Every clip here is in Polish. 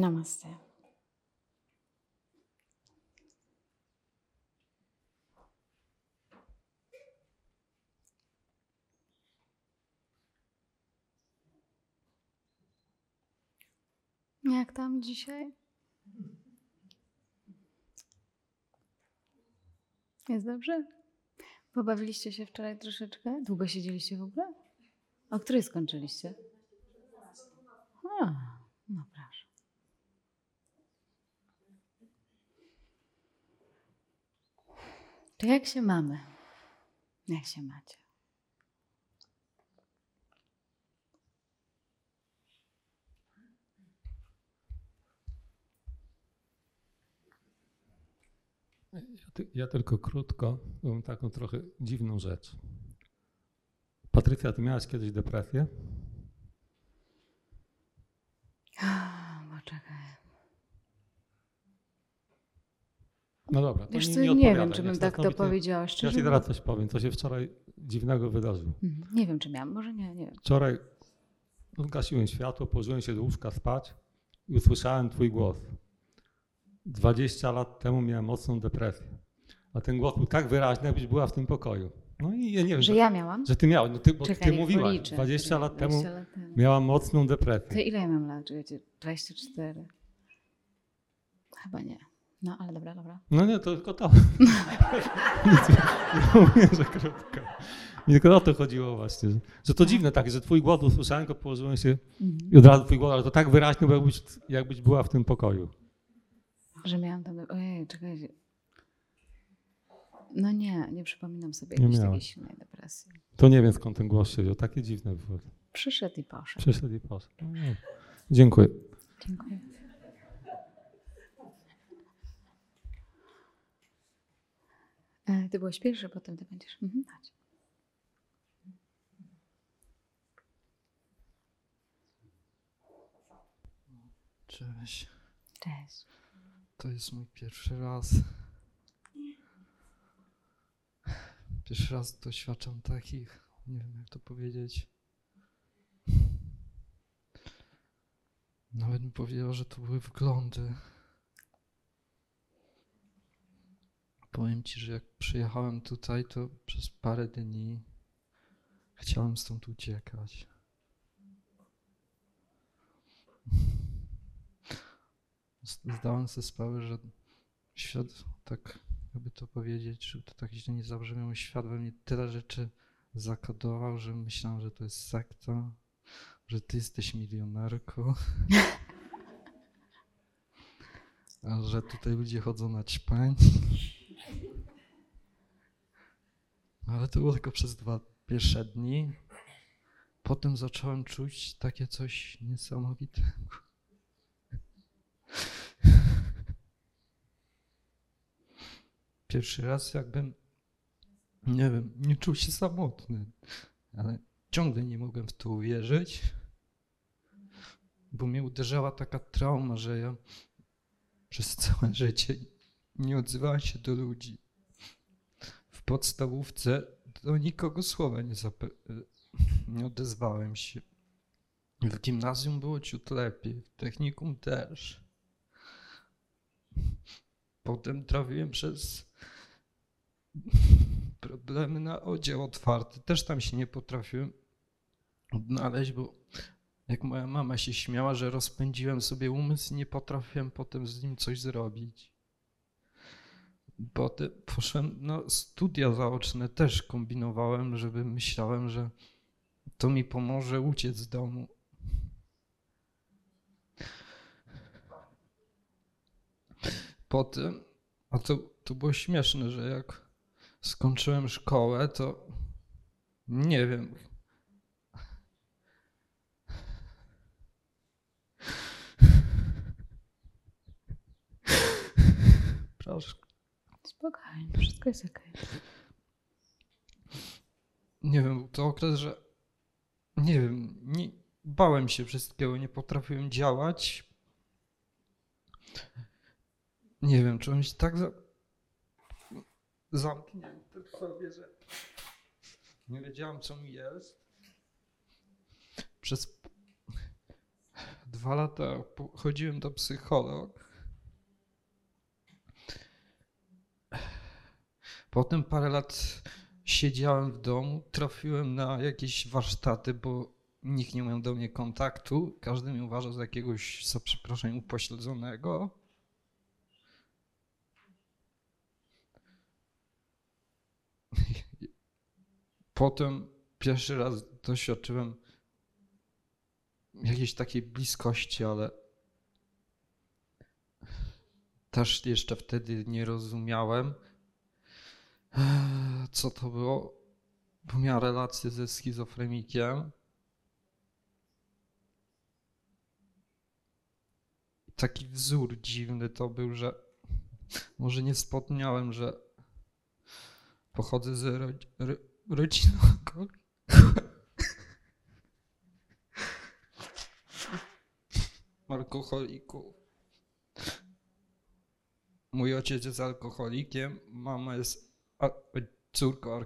Namaste. Jak tam dzisiaj? Jest dobrze? Pobawiliście się wczoraj troszeczkę? Długo siedzieliście w ogóle? O której skończyliście? A, no proszę. To jak się mamy? Jak się macie? Ja, ty- ja tylko krótko, mam taką trochę dziwną rzecz. Patrycja, ty miałaś kiedyś depresję? Poczekaj. No dobra, to Wiesz nie, co, nie, nie wiem, czy bym tak to powiedziała Ja ci teraz coś powiem, co się wczoraj dziwnego wydarzyło. Mhm, Nie wiem, czy miałam. Może nie, nie wiem. Wczoraj gasiłem światło, położyłem się do łóżka spać i usłyszałem twój głos. 20 lat temu miałem mocną depresję. A ten głos był tak wyraźny, jakbyś była w tym pokoju. No i ja nie wiem, Że ja miałam? że ty miałeś, no ty, bo Czekaj, ty mówiłaś, policzę. 20 lat temu 20 lat temu. miałam mocną To depresję. ile ja mam lat? Czekajcie, 24. Chyba nie. No, ale dobra, dobra. No nie, to tylko to. Ja mówię, że krótko. Mi tylko o to chodziło właśnie, że, że to dziwne tak, że twój głos usłyszałem, go położyłem się Mhm. i od razu twój głos, ale to tak wyraźnie, jakbyś, jakbyś była w tym pokoju. Że miałam tam. Ojej, czekajcie. No nie, nie przypominam sobie Nie jakiejś takiej miałaś. silnej depresji. To nie wiem skąd ten głos się wziął, takie dziwne było. Przyszedł i poszedł. Przyszedł i poszedł. No, nie. Dziękuję. Dziękuję. Ty byłeś pierwszy, potem ty będziesz. Mhm, chodź. Cześć. Cześć. To jest mój pierwszy raz. Pierwszy raz doświadczam takich, nie wiem jak to powiedzieć. Nawet bym powiedział, że to były wglądy. Powiem ci, że jak przyjechałem tutaj, to przez parę dni chciałem stąd uciekać. zdałem sobie sprawę, że świat, tak jakby to powiedzieć, żeby to tak źle nie zabrzmiało, świat we mnie tyle rzeczy zakodował, że myślałem, że to jest sekta, że ty jesteś milionerką, że tutaj ludzie chodzą na ćpań. Ale to było tylko przez dwa pierwsze dni. Potem zacząłem czuć takie coś niesamowitego. Pierwszy raz jakbym, nie wiem, nie czuł się samotny, ale ciągle nie mogłem w to uwierzyć, bo mnie uderzała taka trauma, że ja przez całe życie nie odzywałem się do ludzi. Podstawówce do nikogo słowa nie, nie odezwałem się. W gimnazjum było ciut lepiej, w technikum też. Potem trafiłem przez problemy na oddział otwarty. Też tam się nie potrafiłem odnaleźć, bo jak moja mama się śmiała, że rozpędziłem sobie umysł, nie potrafiłem potem z nim coś zrobić. Potem poszedłem na studia zaoczne, też kombinowałem, żeby myślałem, że to mi pomoże uciec z domu. Potem, a to, to było śmieszne, że jak skończyłem szkołę, to nie wiem. Proszę. Spokojnie, wszystko jest okej. Nie wiem, to okres, że nie wiem, nie, bałem się wszystkiego, nie potrafiłem działać. Nie wiem, czułem się tak za, zamknięty w sobie, że nie wiedziałem, co mi jest. Przez dwa lata chodziłem do psycholog. Potem parę lat siedziałem w domu, trafiłem na jakieś warsztaty, bo nikt nie miał do mnie kontaktu. Każdy mnie uważał za jakiegoś, za przeproszeniem, upośledzonego. Potem pierwszy raz doświadczyłem jakiejś takiej bliskości, ale też jeszcze wtedy nie rozumiałem, co to było, bo miałem relację ze schizofrenikiem. Taki wzór dziwny to był, że może nie wspomniałem, że pochodzę z ro, ro, rodziny alkoholików. Mój ojciec jest alkoholikiem, mama jest a, córką.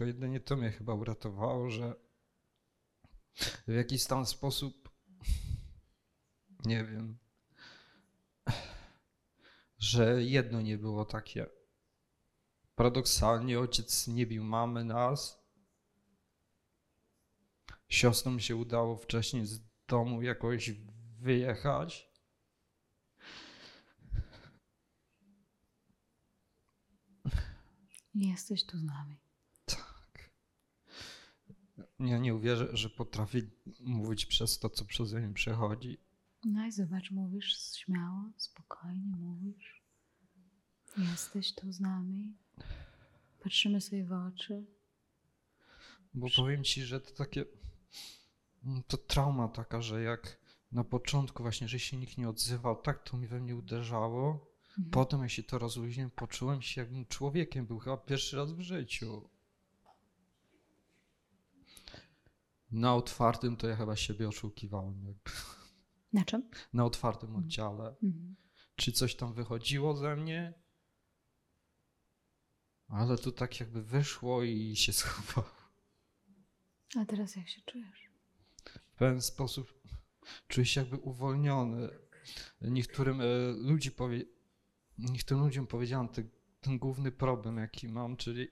Jedynie to mnie chyba uratowało, że w jakiś tam sposób, nie wiem, że jedno nie było takie. Paradoksalnie ojciec nie bił mamy nas. Siostrom się udało wcześniej z domu jakoś wyjechać. Jesteś tu z nami. Tak. Ja nie uwierzę, że potrafi mówić przez to, co przeze mnie przechodzi. No i zobacz, mówisz śmiało, spokojnie mówisz. Jesteś tu z nami. Patrzymy sobie w oczy. Bo powiem ci, że to takie. mm, To trauma taka, że jak na początku właśnie, że się nikt nie odzywał, tak to mi we mnie uderzało. Mhm. Potem jak się to rozluźniłem, poczułem się jakbym człowiekiem był chyba pierwszy raz w życiu. Na otwartym to ja chyba siebie oszukiwałem. Jakby. Na czym? Na otwartym oddziale. Mhm. Czy coś tam wychodziło ze mnie? Ale to tak jakby wyszło i się schowało. A teraz jak się czujesz? W pewien sposób czuję się jakby uwolniony. Niektórym e, ludzi powie... Niektórym ludziom powiedziałem ten, ten główny problem, jaki mam, czyli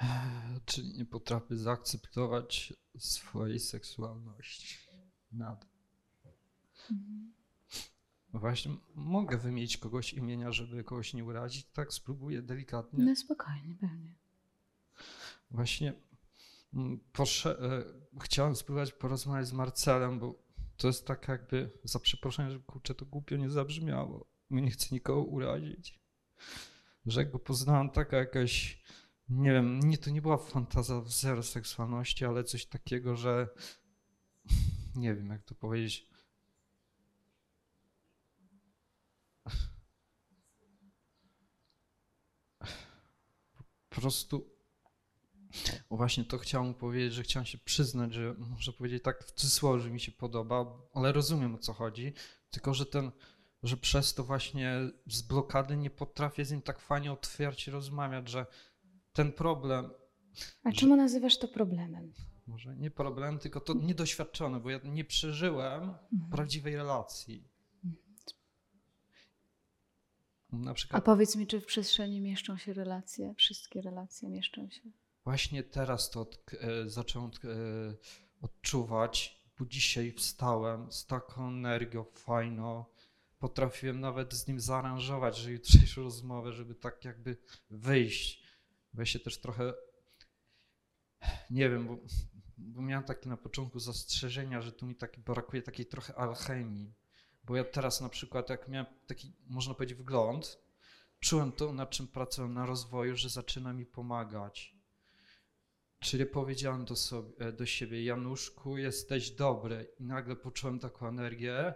czyli nie potrafię zaakceptować swojej seksualności. Nadal. Mhm. Właśnie mogę wymienić kogoś imienia, żeby kogoś nie urazić. Tak spróbuję delikatnie. No spokojnie, pewnie. Właśnie posze- e, chciałem spróbować porozmawiać z Marcelem, bo to jest tak jakby, za przeproszeniem, że kurczę, to głupio nie zabrzmiało. My nie chcę nikogo urazić. Że go poznałem, taka jakaś, nie wiem, nie, to nie była fantazja w zero seksualności, ale coś takiego, że nie wiem, jak to powiedzieć. Po prostu o, Właśnie to chciałem powiedzieć, że chciałem się przyznać, że muszę powiedzieć tak w cudzysłowie, że mi się podoba, ale rozumiem o co chodzi, tylko że ten, że przez to właśnie z blokady nie potrafię z nim tak fajnie otwierać i rozmawiać, że ten problem, A Że- czemu nazywasz to problemem? może nie problem, tylko to niedoświadczone, bo ja nie przeżyłem Mhm. prawdziwej relacji. A powiedz mi, czy w przestrzeni mieszczą się relacje? Wszystkie relacje mieszczą się? Właśnie teraz to od, e, zacząłem e, odczuwać, bo dzisiaj wstałem z taką energią fajną. Potrafiłem nawet z nim zaaranżować, że jutrzejszą rozmowę, żeby tak jakby wyjść. Bo ja się też trochę, nie wiem, bo, bo miałem takie na początku zastrzeżenia, że tu mi tak brakuje takiej trochę alchemii. Bo ja teraz na przykład, jak miałem taki, można powiedzieć, wgląd, czułem to, nad czym pracowałem na rozwoju, że zaczyna mi pomagać. Czyli powiedziałem do, sobie, do siebie, Januszku, jesteś dobry. I nagle poczułem taką energię,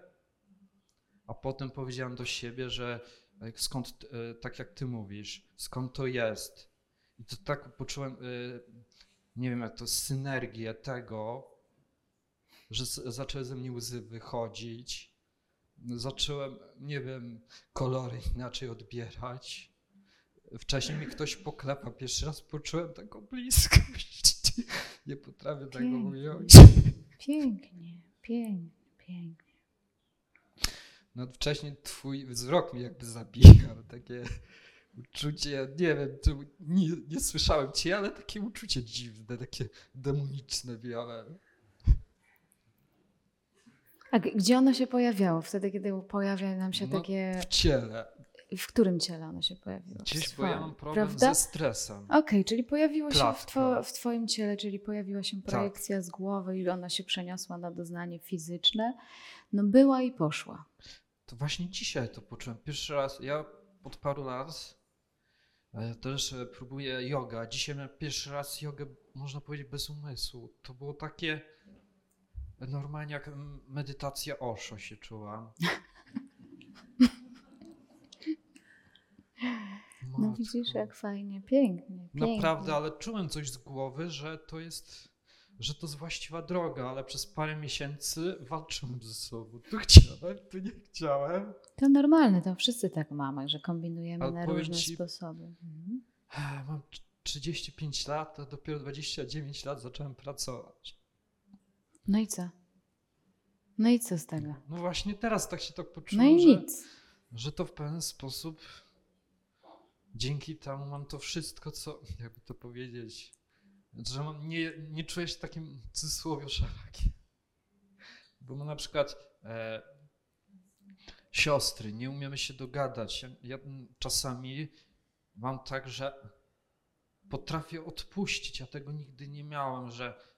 a potem powiedziałem do siebie, że e, skąd, e, tak jak ty mówisz, skąd to jest. I to tak poczułem, e, nie wiem jak to, synergię tego, że zaczęły ze mnie łzy wychodzić. Zacząłem, nie wiem, kolory inaczej odbierać. Wcześniej mi ktoś poklepał, pierwszy raz poczułem taką bliskość. Nie potrafię tego Pięknie. ująć. Pięknie, pięknie, pięknie. No wcześniej twój wzrok mnie jakby zabijał, takie uczucie, ja nie wiem, nie, nie słyszałem cię, ale takie uczucie dziwne, takie demoniczne miałem. A gdzie ono się pojawiało? Wtedy, kiedy pojawia nam się No, takie... W ciele. W którym ciele ono się pojawiło? Gdzieś, bo ja mam problem prawda? ze stresem. Okej, czyli pojawiło się w, two, w Twoim ciele, czyli pojawiła się Tak. projekcja z głowy i ona się przeniosła na doznanie fizyczne. No była i poszła. To właśnie dzisiaj to poczułem. Pierwszy raz, ja od paru lat e, też e, próbuję yoga. Dzisiaj miałem pierwszy raz jogę, można powiedzieć, bez umysłu. To było takie normalnie jak medytacja Osho się czułam. No Matko. Widzisz, jak fajnie, pięknie. pięknie. Naprawdę, ale czułem coś z głowy, że to jest, że to jest właściwa droga, ale przez parę miesięcy walczyłem ze sobą. Tu chciałem, tu nie chciałem. To normalne, to wszyscy tak mamy, że kombinujemy Ale na różne ci- sposoby. Mhm. Mam tr- 35 lat, a dopiero 29 lat zacząłem pracować. No i co? No i co z tego? No właśnie teraz tak się tak No poczułem, i że, nic. że to w pewien sposób dzięki temu mam to wszystko, co, jakby to powiedzieć, że mam, nie, nie czuję się takim cudzysłowie szarakiem. Bo na przykład e, siostry, nie umiemy się dogadać. Ja, ja czasami mam tak, że potrafię odpuścić, ja tego nigdy nie miałem, że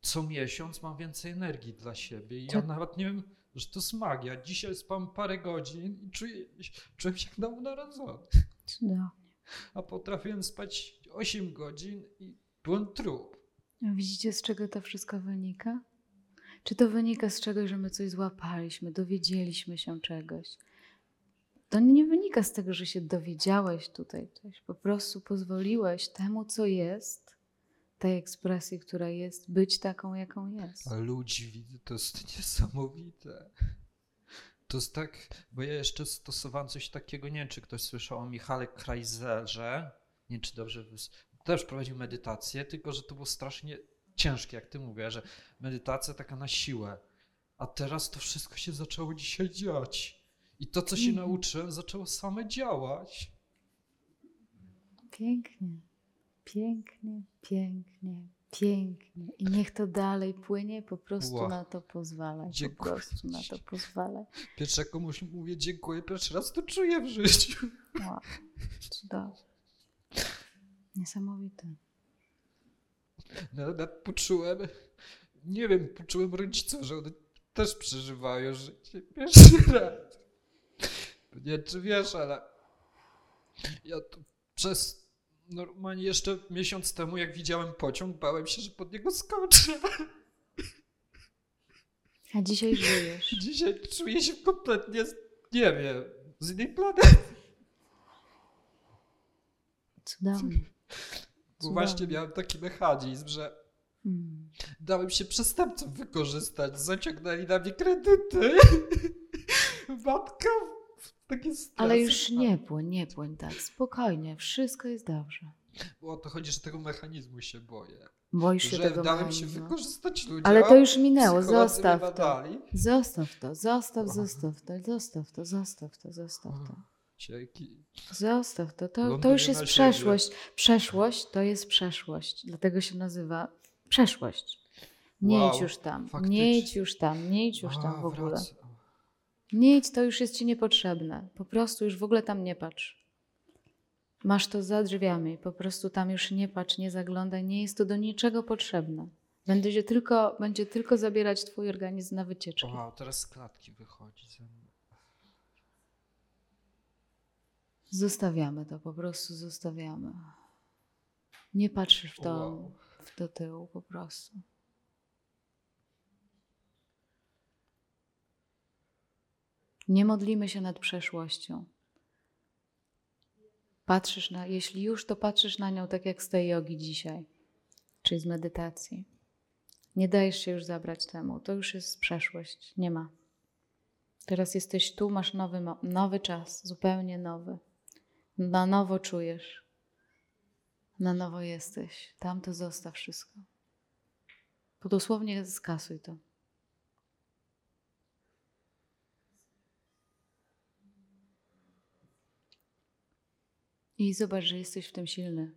co miesiąc mam więcej energii dla siebie i ja To- nawet nie wiem, że to jest magia. Dzisiaj spałem parę godzin i czuję, czułem się jak nowonarodzony, Cudownie. a potrafiłem spać 8 godzin i byłem trup. A widzicie, z czego to wszystko wynika? Czy to wynika z czegoś, że my coś złapaliśmy, dowiedzieliśmy się czegoś? To nie wynika z tego, że się dowiedziałeś tutaj coś. Po prostu pozwoliłeś temu, co jest, tej ekspresji, która jest, być taką, jaką jest. A ludzi widzę, to jest niesamowite. To jest tak, bo ja jeszcze stosowałem coś takiego, nie wiem, czy ktoś słyszał o Michale Krajzerze, nie wiem, czy dobrze, też prowadził medytację, tylko że to było strasznie ciężkie, jak ty mówię, że medytacja taka na siłę. A teraz to wszystko się zaczęło dzisiaj dziać. I to, co się Mhm. nauczyłem, zaczęło same działać. Pięknie, pięknie, pięknie, pięknie. I niech to dalej płynie, po prostu na to pozwalaj. Po Dziękuję prostu na to pozwalaj. Pierwszy jak komuś mówię dziękuję, pierwszy raz to czuję w życiu. Wow. Cudownie. Niesamowite. Nawet poczułem, nie wiem, poczułem rodziców, że one też przeżywają życie pierwszy raz. Nie wiem, czy wiesz, ale ja tu przez normalnie jeszcze miesiąc temu, jak widziałem pociąg, bałem się, że pod niego skoczę. A dzisiaj żyjesz. Dzisiaj czuję się kompletnie, nie wiem, z innej planety. Cudownie. Bo właśnie Cudownie. miałem taki mechanizm, że Mm. Dałem się przestępcom wykorzystać, zaciągnęli na mnie kredyty. Matka w takie stresy. Ale już nie płyń, nie płyń tak. Spokojnie, wszystko jest dobrze. Bo o to chodzi, że tego mechanizmu się boję. Boisz się że tego dałem się mechanizmu. wykorzystać ludzi. Ale to już minęło, zostaw to. badali. Zostaw to, zostaw, zostaw to, zostaw to, zostaw to, zostaw to. Zostaw to. To, to już jest przeszłość. Przeszłość to jest przeszłość. Dlatego się nazywa przeszłość. Nie Wow, idź już tam. faktycznie. Nie idź już tam. Nie idź już tam A, w ogóle. wraca. Nie idź, to już jest ci niepotrzebne. Po prostu już w ogóle tam nie patrz. Masz to za drzwiami. Po prostu tam już nie patrz, nie zaglądaj. Nie jest to do niczego potrzebne. Będzie tylko, będzie tylko zabierać twój organizm na wycieczki. Wow, teraz z klatki wychodzi ze mnie. Zostawiamy to, po prostu zostawiamy. Nie patrzysz w to, Wow. w do tyłu po prostu. Nie modlimy się nad przeszłością. Patrzysz na, jeśli już, to patrzysz na nią tak jak z tej jogi dzisiaj, czyli z medytacji. Nie dajesz się już zabrać temu. To już jest przeszłość. Nie ma. Teraz jesteś tu, masz nowy, nowy czas, zupełnie nowy. Na nowo czujesz. Na nowo jesteś. Tam to zostaw wszystko. To dosłownie skasuj to. I zobacz, że jesteś w tym silny.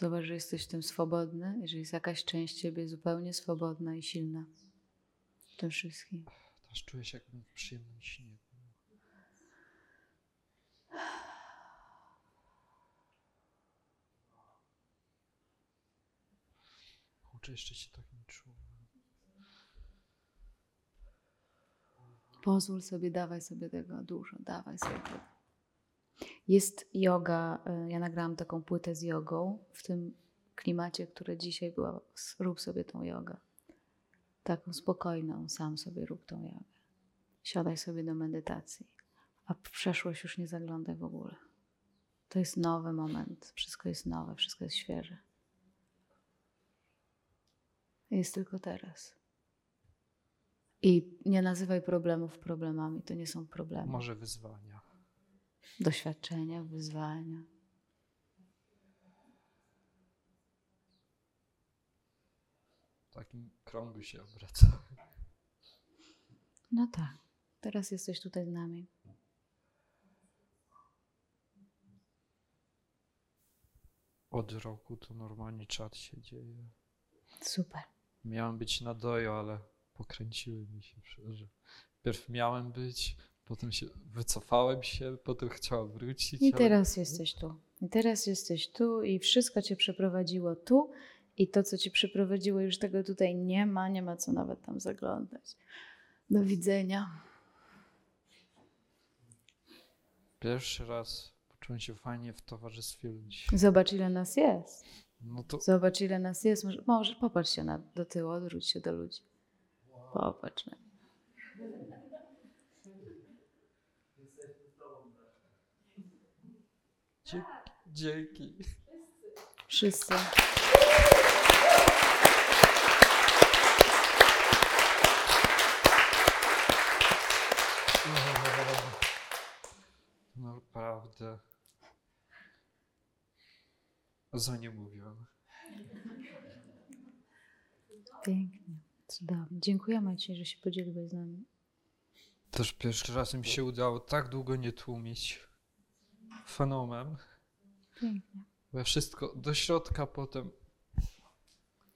Zobacz, że jesteś w tym swobodny i że jest jakaś część ciebie zupełnie swobodna i silna. W tym wszystkim. Teraz czuję się jakbym w przyjemnym śnie. Kurczę, jeszcze się tak nie czułem. Pozwól sobie, dawaj sobie tego dużo, dawaj sobie tego. Jest yoga, y, ja nagrałam taką płytę z jogą w tym klimacie, które dzisiaj było. Rób sobie tą jogę. Taką spokojną, sam sobie rób tą jogę. Siadaj sobie do medytacji, a w przeszłość już nie zaglądaj w ogóle. To jest nowy moment, wszystko jest nowe, wszystko jest świeże. Jest tylko teraz. I nie nazywaj problemów problemami, to nie są problemy. Może wyzwania. Doświadczenia, wyzwania. W takim krągu się obraca. No tak, teraz jesteś tutaj z nami. Od roku to normalnie czat się dzieje. Super. Miałem być na dojo, ale pokręciły mi się, że pierw miałem być, potem się wycofałem się, potem chciałem wrócić. I ale- teraz jesteś tu. I teraz jesteś tu i wszystko cię przeprowadziło tu. I to, co cię przeprowadziło, już tego tutaj nie ma, nie ma co nawet tam zaglądać. Do widzenia. Pierwszy raz poczułem się fajnie w towarzystwie ludzi. Zobacz, ile nas jest. No to Zobacz, ile nas jest. Może, może popatrz się na, do tyłu, odwróć się do ludzi. Popatrz. Na. Dzie- dzięki. Wszyscy. Naprawdę. Za nie mówiłem. Pięknie. Cudownie. Dziękujemy Ci, że się podzieliłeś z nami. Też pierwszy raz mi się udało tak długo nie tłumić fenomen. Pięknie. We wszystko do środka potem.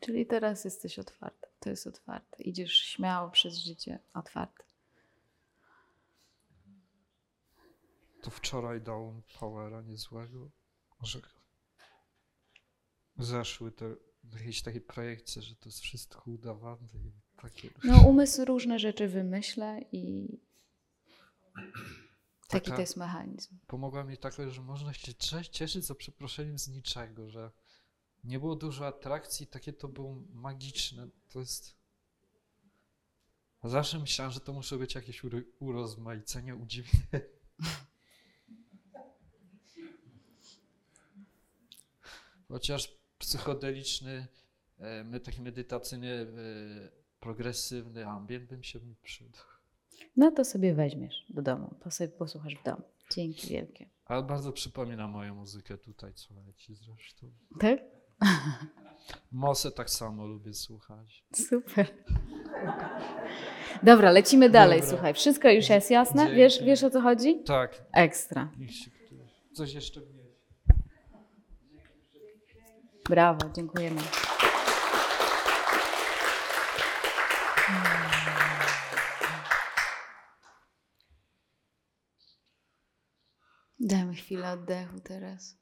Czyli teraz jesteś otwarty. To jest otwarte. Idziesz śmiało przez życie otwarte. To wczoraj dało mi powera niezłego. Może zeszły te jakieś takie projekcje, że to jest wszystko udawane i takie. No, umysł różne rzeczy wymyśla i taki Taka- to jest mechanizm. Pomogła mi tako, że można się cie- cieszyć za przeproszeniem z niczego, że nie było dużo atrakcji, takie to było magiczne. To jest. Zawsze myślałem, że to muszą być jakieś urozmaicenia, udziwnienia. Chociaż psychodeliczny, e, my- taki medytacyjny, e, progresywny ambient bym się mi przydał. No to sobie weźmiesz do domu. To sobie posłuchasz w domu. Dzięki wielkie. Ale bardzo przypomina moją muzykę tutaj, co leci zresztą. Tak? Mosę tak samo lubię słuchać. Super. Dobra, lecimy dalej. Dobra. Słuchaj, wszystko już jest jasne? Dzięki. Wiesz, wiesz o co chodzi? Tak, Ekstra. Coś jeszcze wniesie. Brawo, dziękujemy. Chwilę oddechu teraz.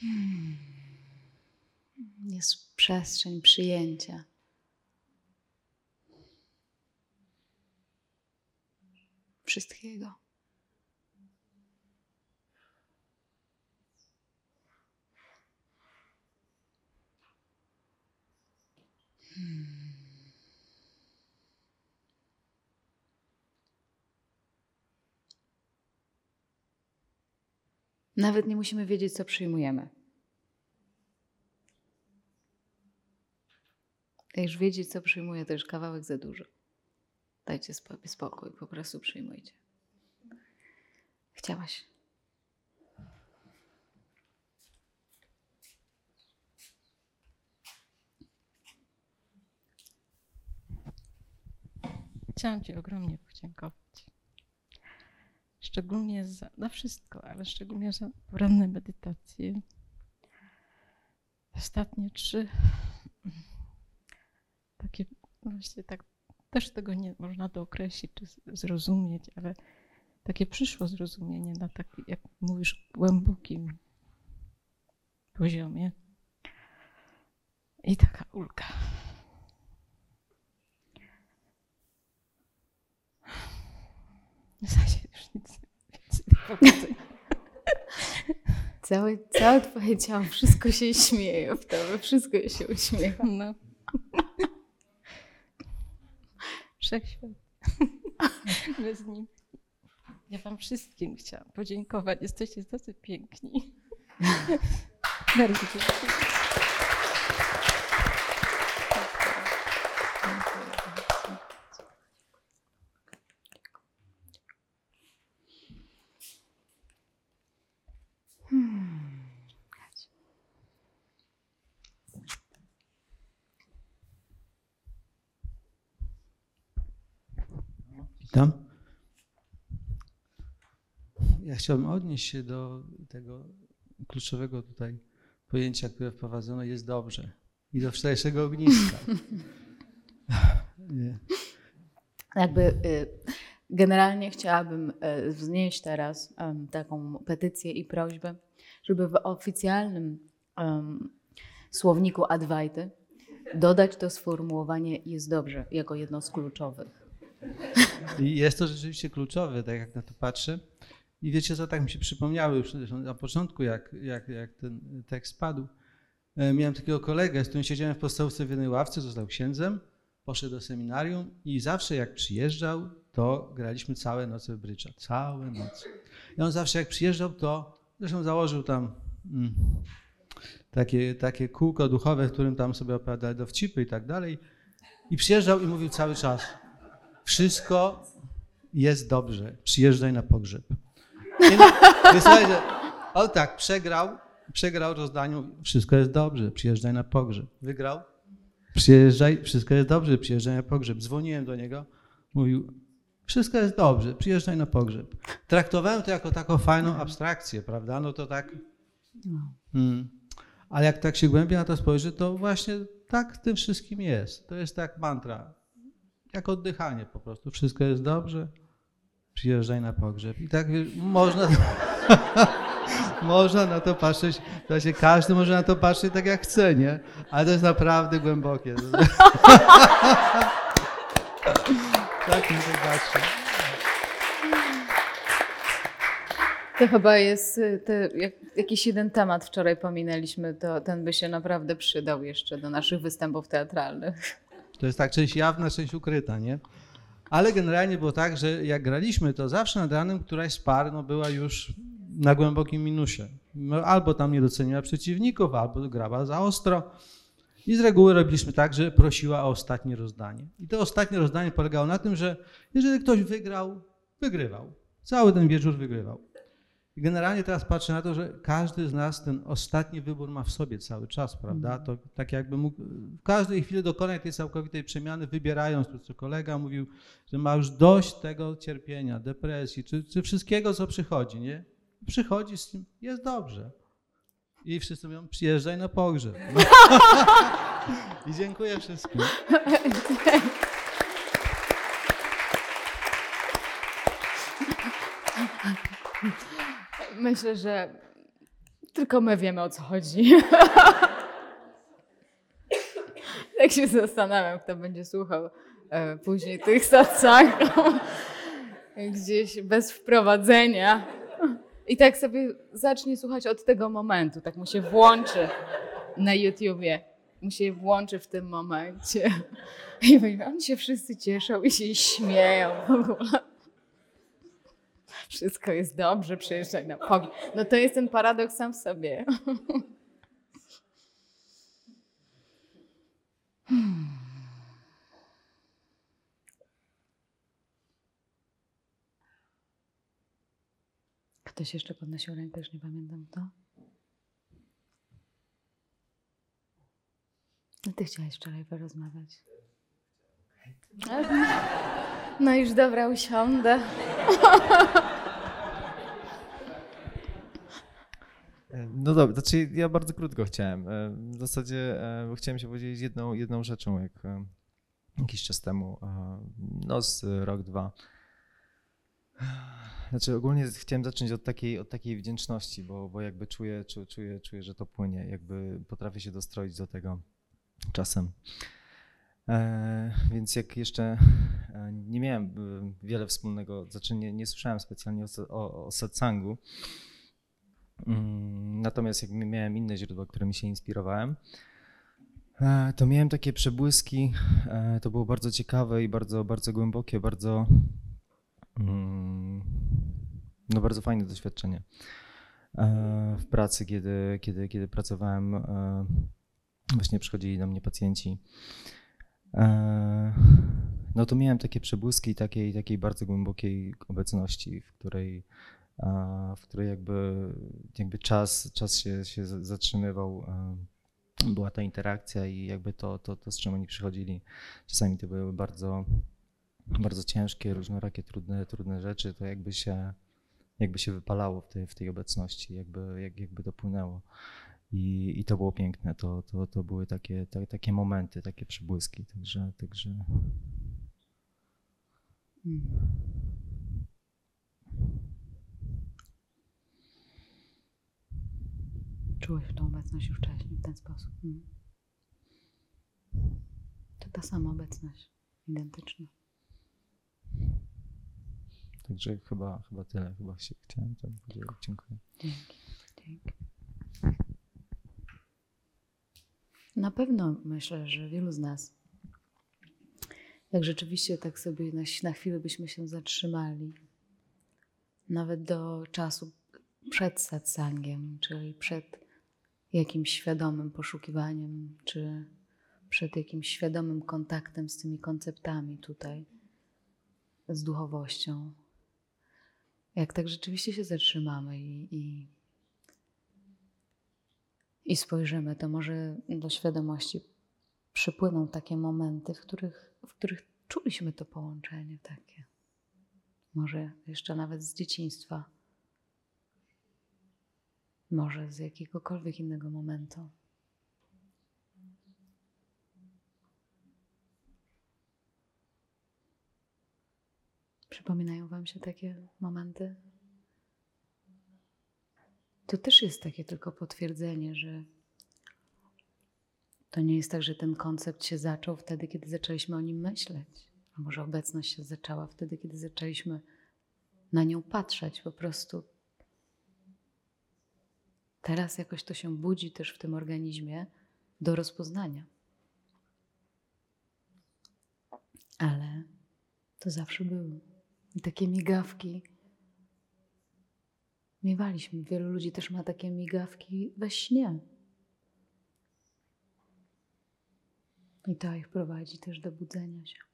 Hmm. Jest przestrzeń przyjęcia. Wszystkiego. Nawet nie musimy wiedzieć, co przyjmujemy. Jak już wiedzieć, co przyjmuję, to już kawałek za dużo. Dajcie sobie spokój, po prostu przyjmujcie. Chciałaś. Chciałam Ci ogromnie podziękować. Szczególnie za, za wszystko, ale szczególnie za poranne medytacje. Ostatnie trzy. Takie, właśnie tak, też tego nie można dookreślić czy zrozumieć, ale takie przyszło zrozumienie na takim, jak mówisz, głębokim poziomie. I taka ulga. W już nic więcej. Całe, całe twoje ciało, wszystko się śmieje w tobie, wszystko się uśmiecha. No. Wszechświat. Bez nim. Ja wam wszystkim chciałam podziękować. Jesteście tacy piękni. Bardzo dziękuję. Witam. Ja chciałbym odnieść się do tego kluczowego tutaj pojęcia, które wprowadzono, jest dobrze. I do wczorajszego ogniska. Jakby y, generalnie chciałabym y, wznieść teraz taką petycję i prośbę, żeby w oficjalnym słowniku Adwajty dodać to sformułowanie jest dobrze jako jedno z kluczowych. I jest to rzeczywiście kluczowe, tak jak na to patrzę. I wiecie co, tak mi się przypomniało już na początku, jak, jak, jak ten tekst padł. E, Miałem takiego kolegę, z którym siedziałem w podstawówce w jednej ławce, został księdzem, poszedł do seminarium i zawsze jak przyjeżdżał, to graliśmy całe noce w brycza. Całe noce. I on zawsze jak przyjeżdżał, to zresztą założył tam mm, takie, takie kółko duchowe, w którym tam sobie opowiadali dowcipy i tak dalej. I przyjeżdżał i mówił cały czas, wszystko jest dobrze, przyjeżdżaj na pogrzeb. I on tak, przegrał, przegrał rozdaniu, wszystko jest dobrze, przyjeżdżaj na pogrzeb. Wygrał, przyjeżdżaj, wszystko jest dobrze, przyjeżdżaj na pogrzeb. Dzwoniłem do niego, mówił, wszystko jest dobrze, przyjeżdżaj na pogrzeb. Traktowałem to jako taką fajną abstrakcję, prawda? No to tak. Mm. Ale jak tak się głębiej na to spojrzy, to właśnie tak w tym wszystkim jest. To jest tak mantra jak oddychanie po prostu. Wszystko jest dobrze, przyjeżdżaj na pogrzeb. I tak można, można na to patrzeć, w sensie każdy może na to patrzeć tak jak chce, nie? Ale to jest naprawdę głębokie. tak mi to patrzy. To chyba jest y, jak, jakiś jeden temat wczoraj pominęliśmy, to ten by się naprawdę przydał jeszcze do naszych występów teatralnych. To jest tak część jawna, część ukryta, nie? Ale generalnie było tak, że jak graliśmy, to zawsze nad ranem któraś z par no, była już na głębokim minusie. No, Albo tam nie doceniła przeciwników, albo grała za ostro. I z reguły robiliśmy tak, że prosiła o ostatnie rozdanie. I to ostatnie rozdanie polegało na tym, że jeżeli ktoś wygrał, wygrywał. Cały ten wieczór wygrywał. I generalnie teraz patrzę na to, że każdy z nas ten ostatni wybór ma w sobie cały czas, prawda? To tak jakby mógł w każdej chwili dokonać tej całkowitej przemiany, wybierając to, co kolega mówił, że ma już dość tego cierpienia, depresji, czy, czy wszystkiego, co przychodzi, nie? Przychodzi z tym, jest dobrze. I wszyscy mówią, przyjeżdżaj na pogrzeb. No. I dziękuję wszystkim. Myślę, że tylko my wiemy o co chodzi. tak się zastanawiam, kto będzie słuchał e, później tych satsang gdzieś bez wprowadzenia. I tak sobie zacznie słuchać od tego momentu, tak mu się włączy na YouTubie. Mu się włączy w tym momencie. I oni się wszyscy cieszą i się śmieją w ogóle. Wszystko jest dobrze, przyjeżdżaj na pogrzeb. No to jest ten paradoks sam w sobie. Ktoś jeszcze podnosił rękę, już nie pamiętam kto. No ty chciałeś wczoraj porozmawiać. No już dobra, usiądę. No dobra, znaczy ja bardzo krótko chciałem. E, W zasadzie e, chciałem się podzielić jedną, jedną rzeczą, jak e, jakiś czas temu, e, no z rok, dwa. Znaczy ogólnie chciałem zacząć od takiej, od takiej wdzięczności, bo, bo jakby czuję, czu- czuję, czuję, że to płynie, jakby potrafię się dostroić do tego czasem. E, więc jak jeszcze e, nie miałem e, wiele wspólnego, znaczy nie, nie słyszałem specjalnie o, o, o satsangu, Natomiast jak miałem inne źródła, którymi się inspirowałem, e, to miałem takie przebłyski. e, To było bardzo ciekawe i bardzo, bardzo głębokie, bardzo, mm, no bardzo fajne doświadczenie e, w pracy, kiedy, kiedy, kiedy pracowałem. Właśnie przychodzili do mnie pacjenci. No to miałem takie przebłyski takiej, takiej bardzo głębokiej obecności, w której w której jakby, jakby czas, czas się, się zatrzymywał. Była ta interakcja i jakby to, to, to, z czym oni przychodzili. Czasami to były bardzo, bardzo ciężkie, różnorakie, trudne, trudne rzeczy, to jakby się, jakby się wypalało w tej, w tej obecności, jakby, jak, jakby to płynęło. I, I to było piękne, to, to, to były takie, ta, takie momenty, takie przybłyski, także, także Mm. Czułeś tą obecność już wcześniej w ten sposób. Mm. To ta sama obecność, identyczna. Także chyba, chyba tyle, chyba się chciałem tam podzielić. Dziękuję. Dzięki. Dzięki. Na pewno myślę, że wielu z nas, jak rzeczywiście tak sobie na, na chwilę byśmy się zatrzymali, nawet do czasu przed satsangiem, czyli przed jakimś świadomym poszukiwaniem, czy przed jakimś świadomym kontaktem z tymi konceptami tutaj, z duchowością. Jak tak rzeczywiście się zatrzymamy i, i i spojrzymy, to może do świadomości przypłyną takie momenty, w których, w których czuliśmy to połączenie takie. Może jeszcze nawet z dzieciństwa, może z jakiegokolwiek innego momentu. Przypominają Wam się takie momenty? To też jest takie tylko potwierdzenie, że to nie jest tak, że ten koncept się zaczął wtedy, kiedy zaczęliśmy o nim myśleć. A może obecność się zaczęła wtedy, kiedy zaczęliśmy na nią patrzeć. Po prostu teraz jakoś to się budzi też w tym organizmie do rozpoznania. Ale to zawsze było. I takie migawki miewaliśmy. Wielu ludzi też ma takie migawki we śnie. I to ich prowadzi też do budzenia się.